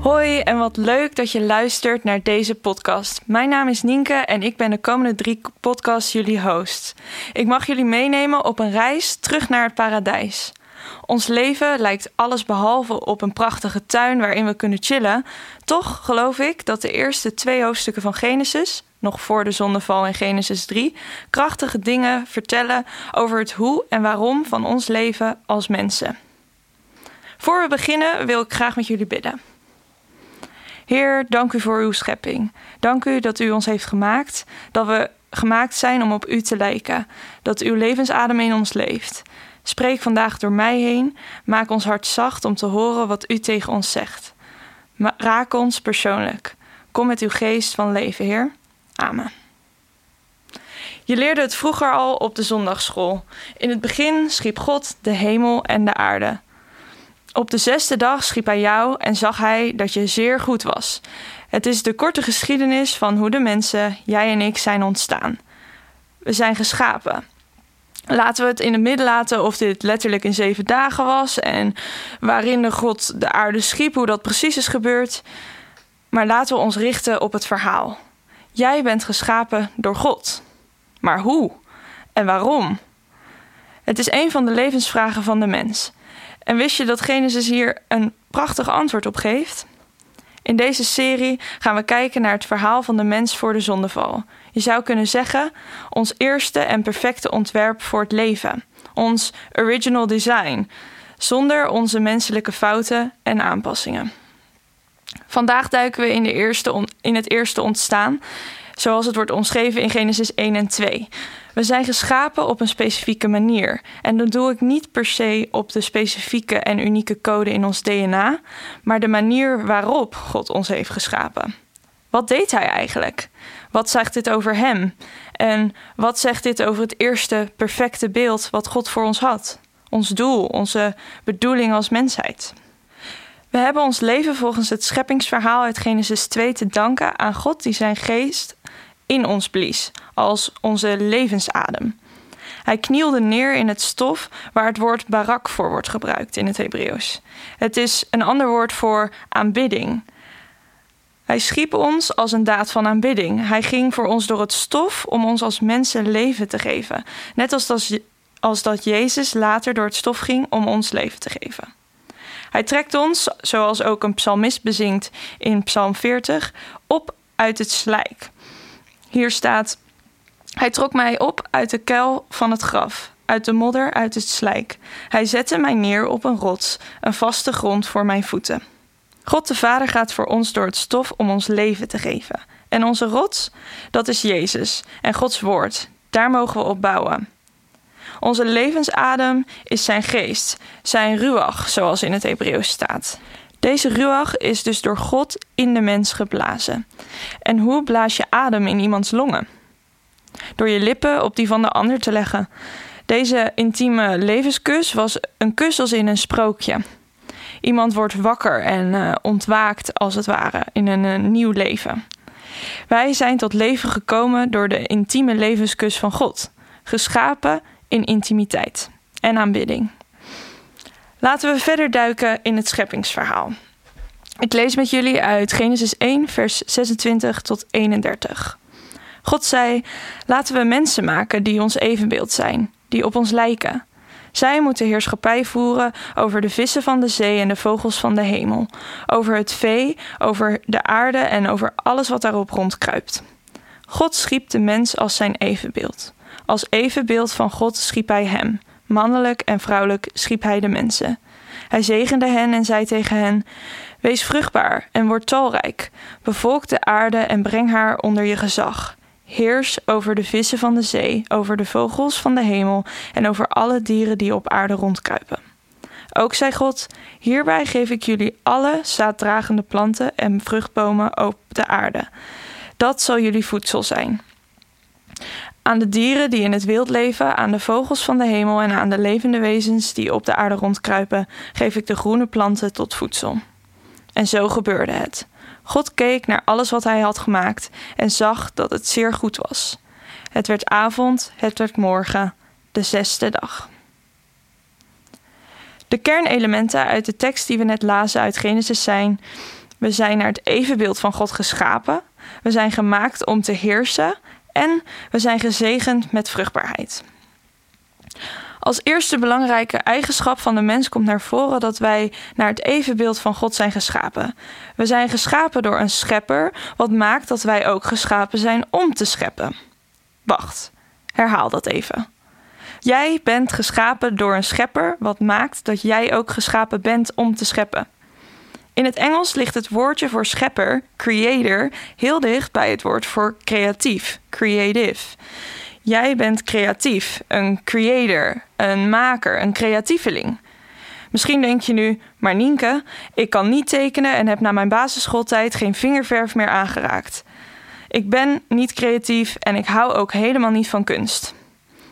Hoi en wat leuk dat je luistert naar deze podcast. Mijn naam is Nienke en ik ben de komende drie podcasts jullie host. Ik mag jullie meenemen op een reis terug naar het paradijs. Ons leven lijkt alles behalve op een prachtige tuin waarin we kunnen chillen. Toch geloof ik dat de eerste twee hoofdstukken van Genesis, nog voor de zondeval in Genesis 3, krachtige dingen vertellen over het hoe en waarom van ons leven als mensen. Voor we beginnen wil ik graag met jullie bidden. Heer, dank u voor uw schepping. Dank u dat u ons heeft gemaakt, dat we gemaakt zijn om op u te lijken, dat uw levensadem in ons leeft. Spreek vandaag door mij heen, maak ons hart zacht om te horen wat u tegen ons zegt. Raak ons persoonlijk. Kom met uw geest van leven, Heer. Amen. Je leerde het vroeger al op de zondagschool. In het begin schiep God de hemel en de aarde. Op de zesde dag schiep hij jou en zag hij dat je zeer goed was. Het is de korte geschiedenis van hoe de mensen, jij en ik, zijn ontstaan. We zijn geschapen. Laten we het in het midden laten of dit letterlijk in zeven dagen was en waarin de God de aarde schiep, hoe dat precies is gebeurd. Maar laten we ons richten op het verhaal. Jij bent geschapen door God. Maar hoe en waarom? Het is een van de levensvragen van de mens. En wist je dat Genesis hier een prachtig antwoord op geeft? In deze serie gaan we kijken naar het verhaal van de mens voor de zondeval. Je zou kunnen zeggen, ons eerste en perfecte ontwerp voor het leven. Ons original design, zonder onze menselijke fouten en aanpassingen. Vandaag duiken we in, de eerste in het eerste ontstaan, zoals het wordt omschreven in Genesis 1 en 2. We zijn geschapen op een specifieke manier. En dan doe ik niet per se op de specifieke en unieke code in ons DNA, maar de manier waarop God ons heeft geschapen. Wat deed hij eigenlijk? Wat zegt dit over hem? En wat zegt dit over het eerste perfecte beeld wat God voor ons had? Ons doel, onze bedoeling als mensheid. We hebben ons leven volgens het scheppingsverhaal uit Genesis 2 te danken aan God die zijn geest in ons blies, als onze levensadem. Hij knielde neer in het stof waar het woord barak voor wordt gebruikt in het Hebreeuws. Het is een ander woord voor aanbidding. Hij schiep ons als een daad van aanbidding. Hij ging voor ons door het stof om ons als mensen leven te geven. Net als dat, als dat Jezus later door het stof ging om ons leven te geven. Hij trekt ons, zoals ook een psalmist bezingt in Psalm 40, op uit het slijk. Hier staat: Hij trok mij op uit de kuil van het graf, uit de modder, uit het slijk. Hij zette mij neer op een rots, een vaste grond voor mijn voeten. God de Vader gaat voor ons door het stof om ons leven te geven. En onze rots, dat is Jezus en Gods woord. Daar mogen we op bouwen. Onze levensadem is zijn geest, zijn ruach, zoals in het Hebreeuws staat. Deze ruach is dus door God in de mens geblazen. En hoe blaas je adem in iemands longen? Door je lippen op die van de ander te leggen. Deze intieme levenskus was een kus als in een sprookje. Iemand wordt wakker en uh, ontwaakt, als het ware, in een nieuw leven. Wij zijn tot leven gekomen door de intieme levenskus van God, geschapen in intimiteit en aanbidding. Laten we verder duiken in het scheppingsverhaal. Ik lees met jullie uit Genesis 1, vers 26 tot 31. God zei: Laten we mensen maken die ons evenbeeld zijn, die op ons lijken. Zij moeten heerschappij voeren over de vissen van de zee en de vogels van de hemel, over het vee, over de aarde en over alles wat daarop rondkruipt. God schiep de mens als zijn evenbeeld. Als evenbeeld van God schiep hij hem. Mannelijk en vrouwelijk schiep hij de mensen. Hij zegende hen en zei tegen hen: Wees vruchtbaar en word talrijk. Bevolk de aarde en breng haar onder je gezag. Heers over de vissen van de zee, over de vogels van de hemel en over alle dieren die op aarde rondkruipen. Ook zei God: Hierbij geef ik jullie alle zaaddragende planten en vruchtbomen op de aarde. Dat zal jullie voedsel zijn. Aan de dieren die in het wild leven, aan de vogels van de hemel en aan de levende wezens die op de aarde rondkruipen, geef ik de groene planten tot voedsel. En zo gebeurde het. God keek naar alles wat hij had gemaakt en zag dat het zeer goed was. Het werd avond, het werd morgen, de zesde dag. De kernelementen uit de tekst die we net lazen uit Genesis zijn: we zijn naar het evenbeeld van God geschapen, we zijn gemaakt om te heersen en we zijn gezegend met vruchtbaarheid. Als eerste belangrijke eigenschap van de mens komt naar voren dat wij naar het evenbeeld van God zijn geschapen. We zijn geschapen door een schepper, wat maakt dat wij ook geschapen zijn om te scheppen. Wacht, herhaal dat even. Jij bent geschapen door een schepper, wat maakt dat jij ook geschapen bent om te scheppen. In het Engels ligt het woordje voor schepper, creator, heel dicht bij het woord voor creatief, creative. Jij bent creatief, een creator, een maker, een creatieveling. Misschien denk je nu, maar Nienke, ik kan niet tekenen en heb na mijn basisschooltijd geen vingerverf meer aangeraakt. Ik ben niet creatief en ik hou ook helemaal niet van kunst.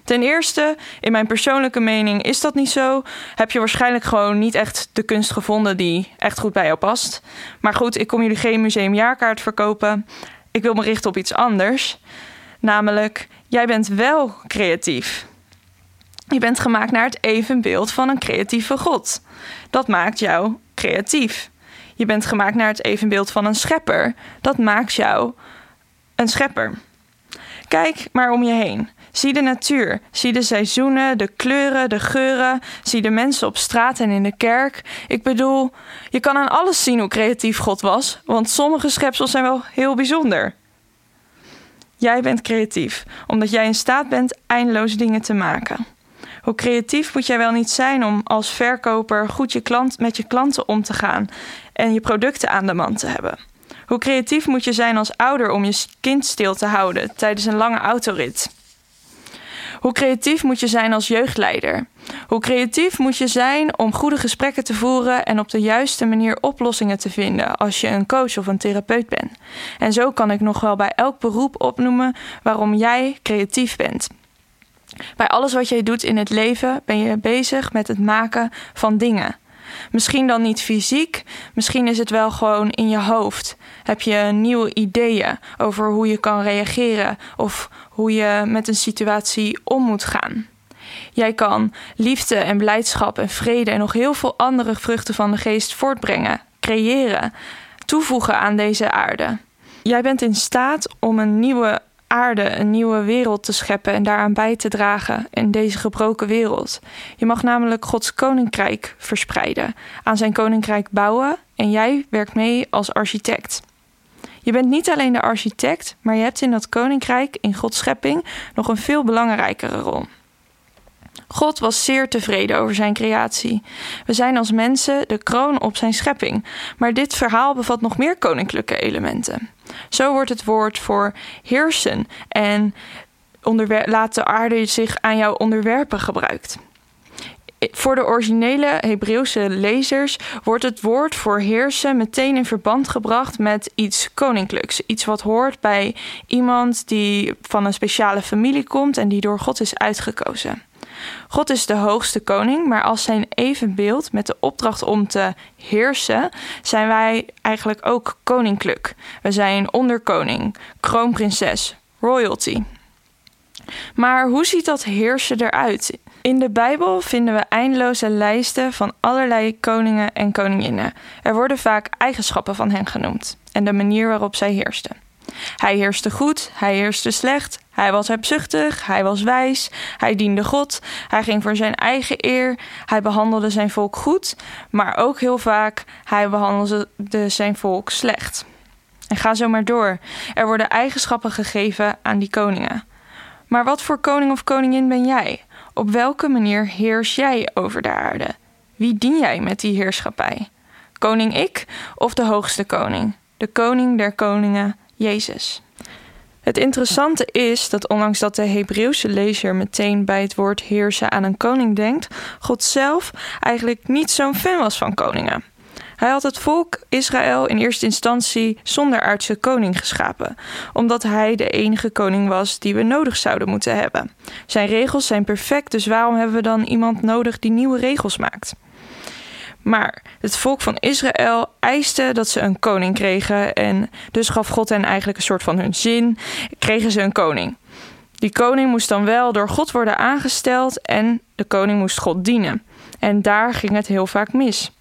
Ten eerste, in mijn persoonlijke mening is dat niet zo. Heb je waarschijnlijk gewoon niet echt de kunst gevonden die echt goed bij jou past. Maar goed, ik kom jullie geen museumjaarkaart verkopen. Ik wil me richten op iets anders. Namelijk, jij bent wel creatief. Je bent gemaakt naar het evenbeeld van een creatieve God. Dat maakt jou creatief. Je bent gemaakt naar het evenbeeld van een schepper. Dat maakt jou een schepper. Kijk maar om je heen. Zie de natuur, zie de seizoenen, de kleuren, de geuren, zie de mensen op straat en in de kerk. Ik bedoel, je kan aan alles zien hoe creatief God was, want sommige schepsels zijn wel heel bijzonder. Jij bent creatief, omdat jij in staat bent eindeloos dingen te maken. Hoe creatief moet jij wel niet zijn om als verkoper goed je klant, met je klanten om te gaan en je producten aan de man te hebben? Hoe creatief moet je zijn als ouder om je kind stil te houden tijdens een lange autorit? Hoe creatief moet je zijn als jeugdleider? Hoe creatief moet je zijn om goede gesprekken te voeren en op de juiste manier oplossingen te vinden als je een coach of een therapeut bent? En zo kan ik nog wel bij elk beroep opnoemen waarom jij creatief bent. Bij alles wat jij doet in het leven ben je bezig met het maken van dingen. Misschien dan niet fysiek, misschien is het wel gewoon in je hoofd. Heb je nieuwe ideeën over hoe je kan reageren of hoe je met een situatie om moet gaan. Jij kan liefde en blijdschap en vrede en nog heel veel andere vruchten van de geest voortbrengen, creëren, toevoegen aan deze aarde. Jij bent in staat om een nieuwe aarde, een nieuwe wereld te scheppen en daaraan bij te dragen in deze gebroken wereld. Je mag namelijk Gods koninkrijk verspreiden, aan zijn koninkrijk bouwen en jij werkt mee als architect. Je bent niet alleen de architect, maar je hebt in dat koninkrijk, in Gods schepping, nog een veel belangrijkere rol. God was zeer tevreden over zijn creatie. We zijn als mensen de kroon op zijn schepping, maar dit verhaal bevat nog meer koninklijke elementen. Zo wordt het woord voor heersen en laat de aarde zich aan jou onderwerpen gebruikt. Voor de originele Hebreeuwse lezers wordt het woord voor heersen meteen in verband gebracht met iets koninklijks. Iets wat hoort bij iemand die van een speciale familie komt en die door God is uitgekozen. God is de hoogste koning, maar als zijn evenbeeld met de opdracht om te heersen, zijn wij eigenlijk ook koninklijk. We zijn onderkoning, kroonprinses, royalty. Maar hoe ziet dat heersen eruit? In de Bijbel vinden we eindeloze lijsten van allerlei koningen en koninginnen. Er worden vaak eigenschappen van hen genoemd en de manier waarop zij heersten. Hij heerste goed, hij heerste slecht, hij was hebzuchtig, hij was wijs, hij diende God, hij ging voor zijn eigen eer, hij behandelde zijn volk goed, maar ook heel vaak hij behandelde zijn volk slecht. En ga zo maar door. Er worden eigenschappen gegeven aan die koningen. Maar wat voor koning of koningin ben jij? Op welke manier heers jij over de aarde? Wie dien jij met die heerschappij? Koning ik of de hoogste koning? De koning der koningen, Jezus. Het interessante is dat ondanks dat de Hebreeuwse lezer meteen bij het woord heersen aan een koning denkt, God zelf eigenlijk niet zo'n fan was van koningen. Hij had het volk Israël in eerste instantie zonder aardse koning geschapen, omdat hij de enige koning was die we nodig zouden moeten hebben. Zijn regels zijn perfect, dus waarom hebben we dan iemand nodig die nieuwe regels maakt? Maar het volk van Israël eiste dat ze een koning kregen en dus gaf God hen eigenlijk een soort van hun zin, kregen ze een koning. Die koning moest dan wel door God worden aangesteld en de koning moest God dienen. En daar ging het heel vaak mis.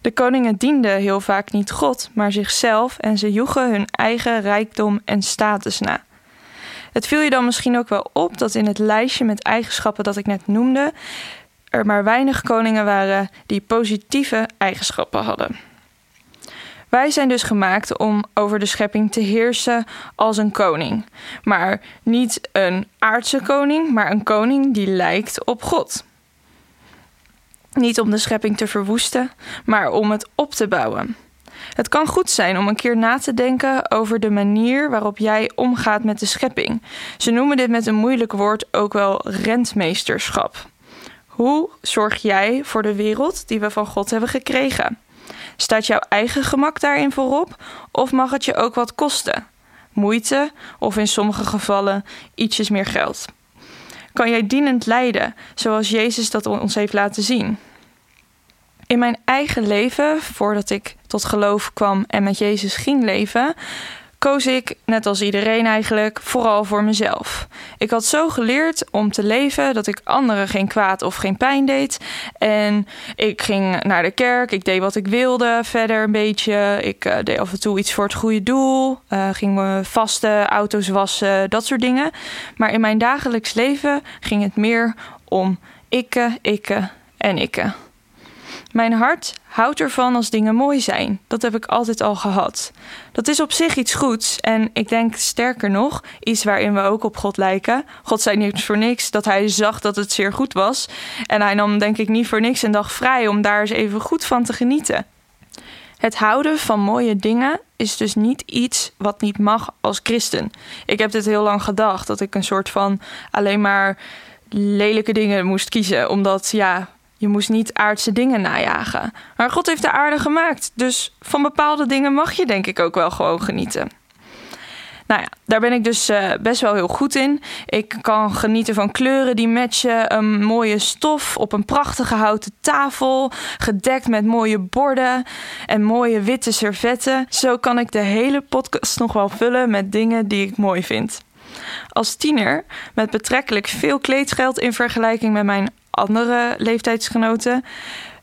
De koningen dienden heel vaak niet God, maar zichzelf en ze joegen hun eigen rijkdom en status na. Het viel je dan misschien ook wel op dat in het lijstje met eigenschappen dat ik net noemde, er maar weinig koningen waren die positieve eigenschappen hadden. Wij zijn dus gemaakt om over de schepping te heersen als een koning. Maar niet een aardse koning, maar een koning die lijkt op God. Niet om de schepping te verwoesten, maar om het op te bouwen. Het kan goed zijn om een keer na te denken over de manier waarop jij omgaat met de schepping. Ze noemen dit met een moeilijk woord ook wel rentmeesterschap. Hoe zorg jij voor de wereld die we van God hebben gekregen? Staat jouw eigen gemak daarin voorop of mag het je ook wat kosten? Moeite of in sommige gevallen ietsjes meer geld? Kan jij dienend lijden zoals Jezus dat ons heeft laten zien? In mijn eigen leven, voordat ik tot geloof kwam en met Jezus ging leven, koos ik, net als iedereen eigenlijk, vooral voor mezelf. Ik had zo geleerd om te leven dat ik anderen geen kwaad of geen pijn deed. En ik ging naar de kerk, ik deed wat ik wilde verder een beetje. Ik uh, deed af en toe iets voor het goede doel, uh, ging me vasten, auto's wassen, dat soort dingen. Maar in mijn dagelijks leven ging het meer om ikke, ikke en ikke. Mijn hart houdt ervan als dingen mooi zijn. Dat heb ik altijd al gehad. Dat is op zich iets goeds en ik denk sterker nog, iets waarin we ook op God lijken. God zei niet voor niks dat hij zag dat het zeer goed was. En hij nam denk ik niet voor niks een dag vrij om daar eens even goed van te genieten. Het houden van mooie dingen is dus niet iets wat niet mag als christen. Ik heb dit heel lang gedacht dat ik een soort van alleen maar lelijke dingen moest kiezen, omdat ja, je moest niet aardse dingen najagen. Maar God heeft de aarde gemaakt, dus van bepaalde dingen mag je denk ik ook wel gewoon genieten. Nou ja, daar ben ik dus uh, best wel heel goed in. Ik kan genieten van kleuren die matchen, een mooie stof op een prachtige houten tafel, gedekt met mooie borden en mooie witte servetten. Zo kan ik de hele podcast nog wel vullen met dingen die ik mooi vind. Als tiener, met betrekkelijk veel kleedgeld in vergelijking met mijn andere leeftijdsgenoten,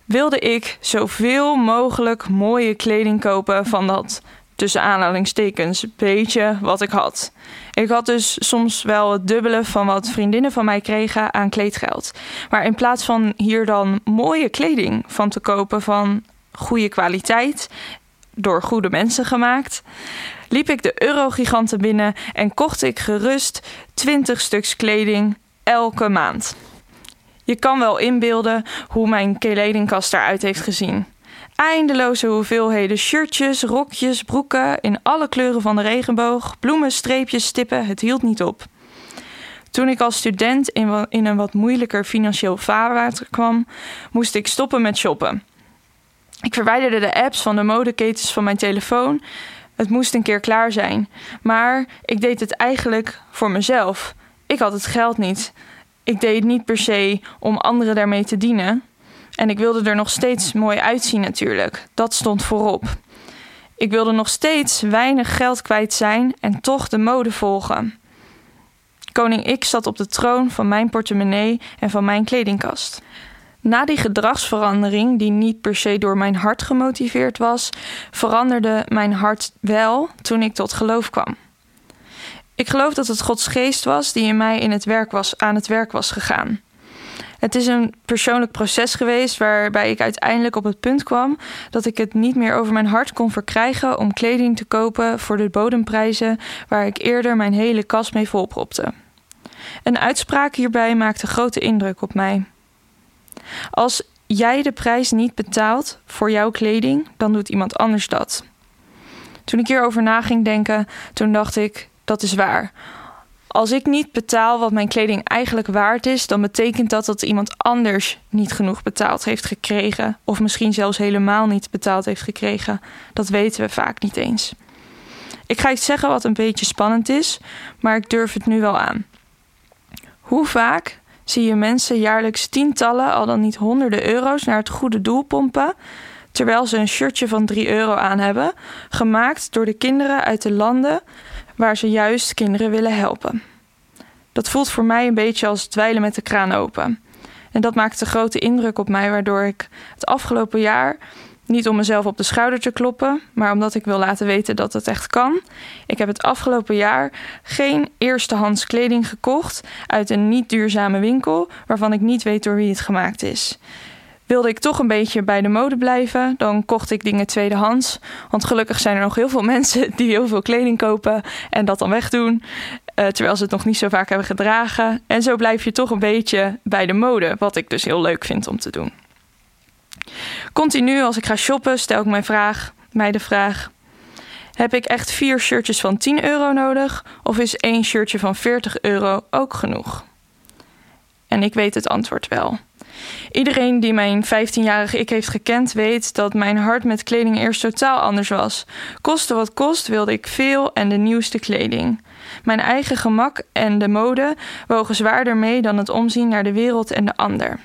wilde ik zoveel mogelijk mooie kleding kopen van dat tussen aanhalingstekens beetje wat ik had. Ik had dus soms wel het dubbele van wat vriendinnen van mij kregen aan kleedgeld. Maar in plaats van hier dan mooie kleding van te kopen van goede kwaliteit, door goede mensen gemaakt, liep ik de Eurogiganten binnen en kocht ik gerust 20 stuks kleding elke maand. Je kan wel inbeelden hoe mijn kledingkast eruit heeft gezien. Eindeloze hoeveelheden shirtjes, rokjes, broeken in alle kleuren van de regenboog, bloemen, streepjes, stippen, het hield niet op. Toen ik als student in, een wat moeilijker financieel vaarwater kwam, moest ik stoppen met shoppen. Ik verwijderde de apps van de modeketens van mijn telefoon. Het moest een keer klaar zijn. Maar ik deed het eigenlijk voor mezelf. Ik had het geld niet ik deed het niet per se om anderen daarmee te dienen. En ik wilde er nog steeds mooi uitzien natuurlijk. Dat stond voorop. Ik wilde nog steeds weinig geld kwijt zijn en toch de mode volgen. Koning X zat op de troon van mijn portemonnee en van mijn kledingkast. Na die gedragsverandering, die niet per se door mijn hart gemotiveerd was, veranderde mijn hart wel toen ik tot geloof kwam. Ik geloof dat het Gods geest was die in mij in het werk was, aan het werk was gegaan. Het is een persoonlijk proces geweest waarbij ik uiteindelijk op het punt kwam dat ik het niet meer over mijn hart kon verkrijgen om kleding te kopen voor de bodemprijzen waar ik eerder mijn hele kast mee volpropte. Een uitspraak hierbij maakte grote indruk op mij. Als jij de prijs niet betaalt voor jouw kleding, dan doet iemand anders dat. Toen ik hierover na ging denken, toen dacht ik: dat is waar. Als ik niet betaal wat mijn kleding eigenlijk waard is, dan betekent dat dat iemand anders niet genoeg betaald heeft gekregen. Of misschien zelfs helemaal niet betaald heeft gekregen. Dat weten we vaak niet eens. Ik ga iets zeggen wat een beetje spannend is, maar ik durf het nu wel aan. Hoe vaak zie je mensen jaarlijks tientallen, al dan niet honderden euro's naar het goede doel pompen, terwijl ze een shirtje van 3 euro aan hebben, gemaakt door de kinderen uit de landen waar ze juist kinderen willen helpen. Dat voelt voor mij een beetje als dweilen met de kraan open. En dat maakt een grote indruk op mij, waardoor ik het afgelopen jaar, niet om mezelf op de schouder te kloppen, maar omdat ik wil laten weten dat het echt kan. Ik heb het afgelopen jaar geen eerstehands kleding gekocht uit een niet duurzame winkel waarvan ik niet weet door wie het gemaakt is. Wilde ik toch een beetje bij de mode blijven, dan kocht ik dingen tweedehands. Want gelukkig zijn er nog heel veel mensen die heel veel kleding kopen en dat dan wegdoen. Uh, terwijl ze het nog niet zo vaak hebben gedragen. En zo blijf je toch een beetje bij de mode, wat ik dus heel leuk vind om te doen. Continu als ik ga shoppen, stel ik mijn vraag, mij de vraag: heb ik echt vier shirtjes van 10 euro nodig? Of is één shirtje van 40 euro ook genoeg? En ik weet het antwoord wel. Iedereen die mijn 15-jarige ik heeft gekend, weet dat mijn hart met kleding eerst totaal anders was. Koste wat kost, wilde ik veel en de nieuwste kleding. Mijn eigen gemak en de mode wogen zwaarder mee dan het omzien naar de wereld en de ander.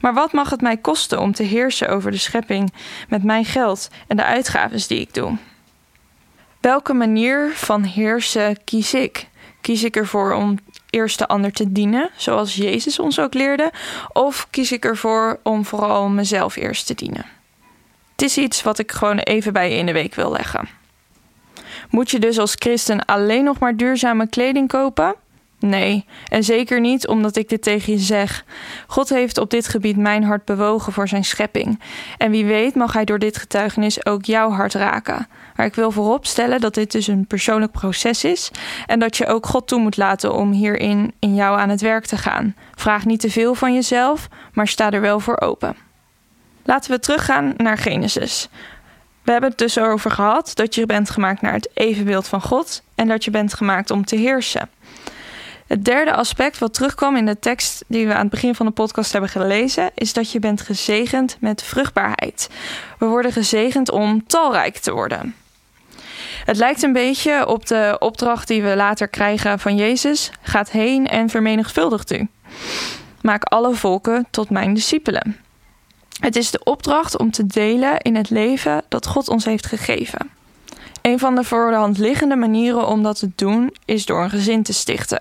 Maar wat mag het mij kosten om te heersen over de schepping met mijn geld en de uitgaven die ik doe? Welke manier van heersen kies ik? Kies ik ervoor om eerst de ander te dienen, zoals Jezus ons ook leerde, of kies ik ervoor om vooral mezelf eerst te dienen? Het is iets wat ik gewoon even bij je in de week wil leggen. Moet je dus als christen alleen nog maar duurzame kleding kopen? Nee, en zeker niet omdat ik dit tegen je zeg. God heeft op dit gebied mijn hart bewogen voor zijn schepping. En wie weet mag hij door dit getuigenis ook jouw hart raken. Maar ik wil vooropstellen dat dit dus een persoonlijk proces is en dat je ook God toe moet laten om hierin in jou aan het werk te gaan. Vraag niet te veel van jezelf, maar sta er wel voor open. Laten we teruggaan naar Genesis. We hebben het dus over gehad dat je bent gemaakt naar het evenbeeld van God en dat je bent gemaakt om te heersen. Het derde aspect wat terugkwam in de tekst die we aan het begin van de podcast hebben gelezen, is dat je bent gezegend met vruchtbaarheid. We worden gezegend om talrijk te worden. Het lijkt een beetje op de opdracht die we later krijgen van Jezus: gaat heen en vermenigvuldigt u. Maak alle volken tot mijn discipelen. Het is de opdracht om te delen in het leven dat God ons heeft gegeven. Een van de voor de hand liggende manieren om dat te doen is door een gezin te stichten.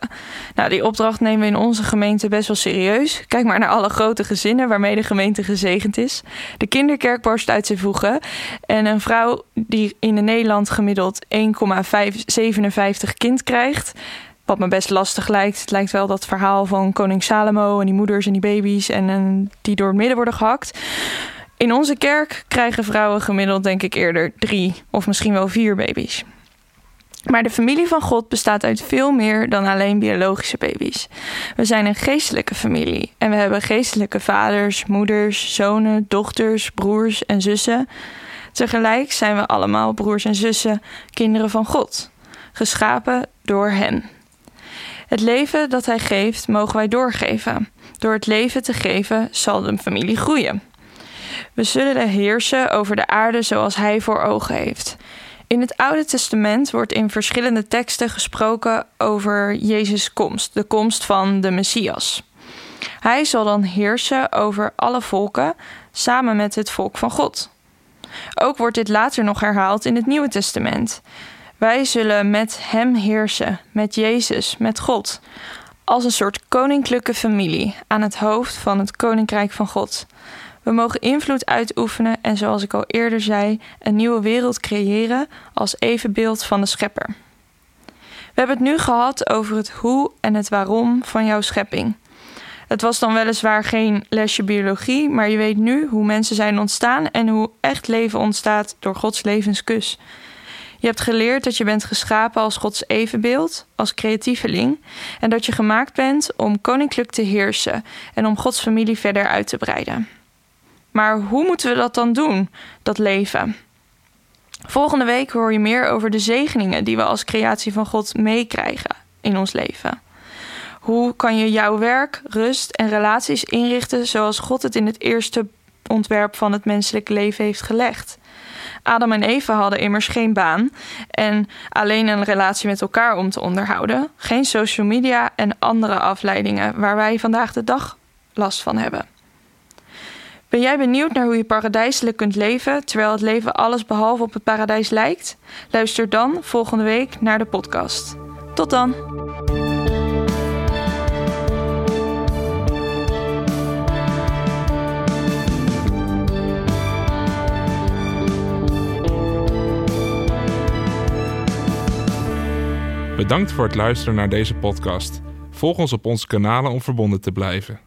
Nou, die opdracht nemen we in onze gemeente best wel serieus. Kijk maar naar alle grote gezinnen waarmee de gemeente gezegend is. De kinderkerk borst uit zijn voegen. En een vrouw die in Nederland gemiddeld 1,57 kind krijgt. Wat me best lastig lijkt. Het lijkt wel dat verhaal van koning Salomo en die moeders en die baby's en, en die door het midden worden gehakt. In onze kerk krijgen vrouwen gemiddeld, denk ik, eerder drie of misschien wel vier baby's. Maar de familie van God bestaat uit veel meer dan alleen biologische baby's. We zijn een geestelijke familie en we hebben geestelijke vaders, moeders, zonen, dochters, broers en zussen. Tegelijk zijn we allemaal broers en zussen, kinderen van God, geschapen door Hem. Het leven dat Hij geeft, mogen wij doorgeven. Door het leven te geven zal de familie groeien. We zullen heersen over de aarde zoals Hij voor ogen heeft. In het Oude Testament wordt in verschillende teksten gesproken over Jezus' komst, de komst van de Messias. Hij zal dan heersen over alle volken samen met het volk van God. Ook wordt dit later nog herhaald in het Nieuwe Testament. Wij zullen met Hem heersen, met Jezus, met God, als een soort koninklijke familie aan het hoofd van het Koninkrijk van God. We mogen invloed uitoefenen en zoals ik al eerder zei, een nieuwe wereld creëren als evenbeeld van de schepper. We hebben het nu gehad over het hoe en het waarom van jouw schepping. Het was dan weliswaar geen lesje biologie, maar je weet nu hoe mensen zijn ontstaan en hoe echt leven ontstaat door Gods levenskus. Je hebt geleerd dat je bent geschapen als Gods evenbeeld, als creatieveling, en dat je gemaakt bent om koninklijk te heersen en om Gods familie verder uit te breiden. Maar hoe moeten we dat dan doen, dat leven? Volgende week hoor je meer over de zegeningen die we als creatie van God meekrijgen in ons leven? Hoe kan je jouw werk, rust en relaties inrichten zoals God het in het eerste ontwerp van het menselijke leven heeft gelegd? Adam en Eva hadden immers geen baan en alleen een relatie met elkaar om te onderhouden, geen social media en andere afleidingen waar wij vandaag de dag last van hebben. Ben jij benieuwd naar hoe je paradijselijk kunt leven terwijl het leven alles behalve op het paradijs lijkt? Luister dan volgende week naar de podcast. Tot dan! Bedankt voor het luisteren naar deze podcast. Volg ons op onze kanalen om verbonden te blijven.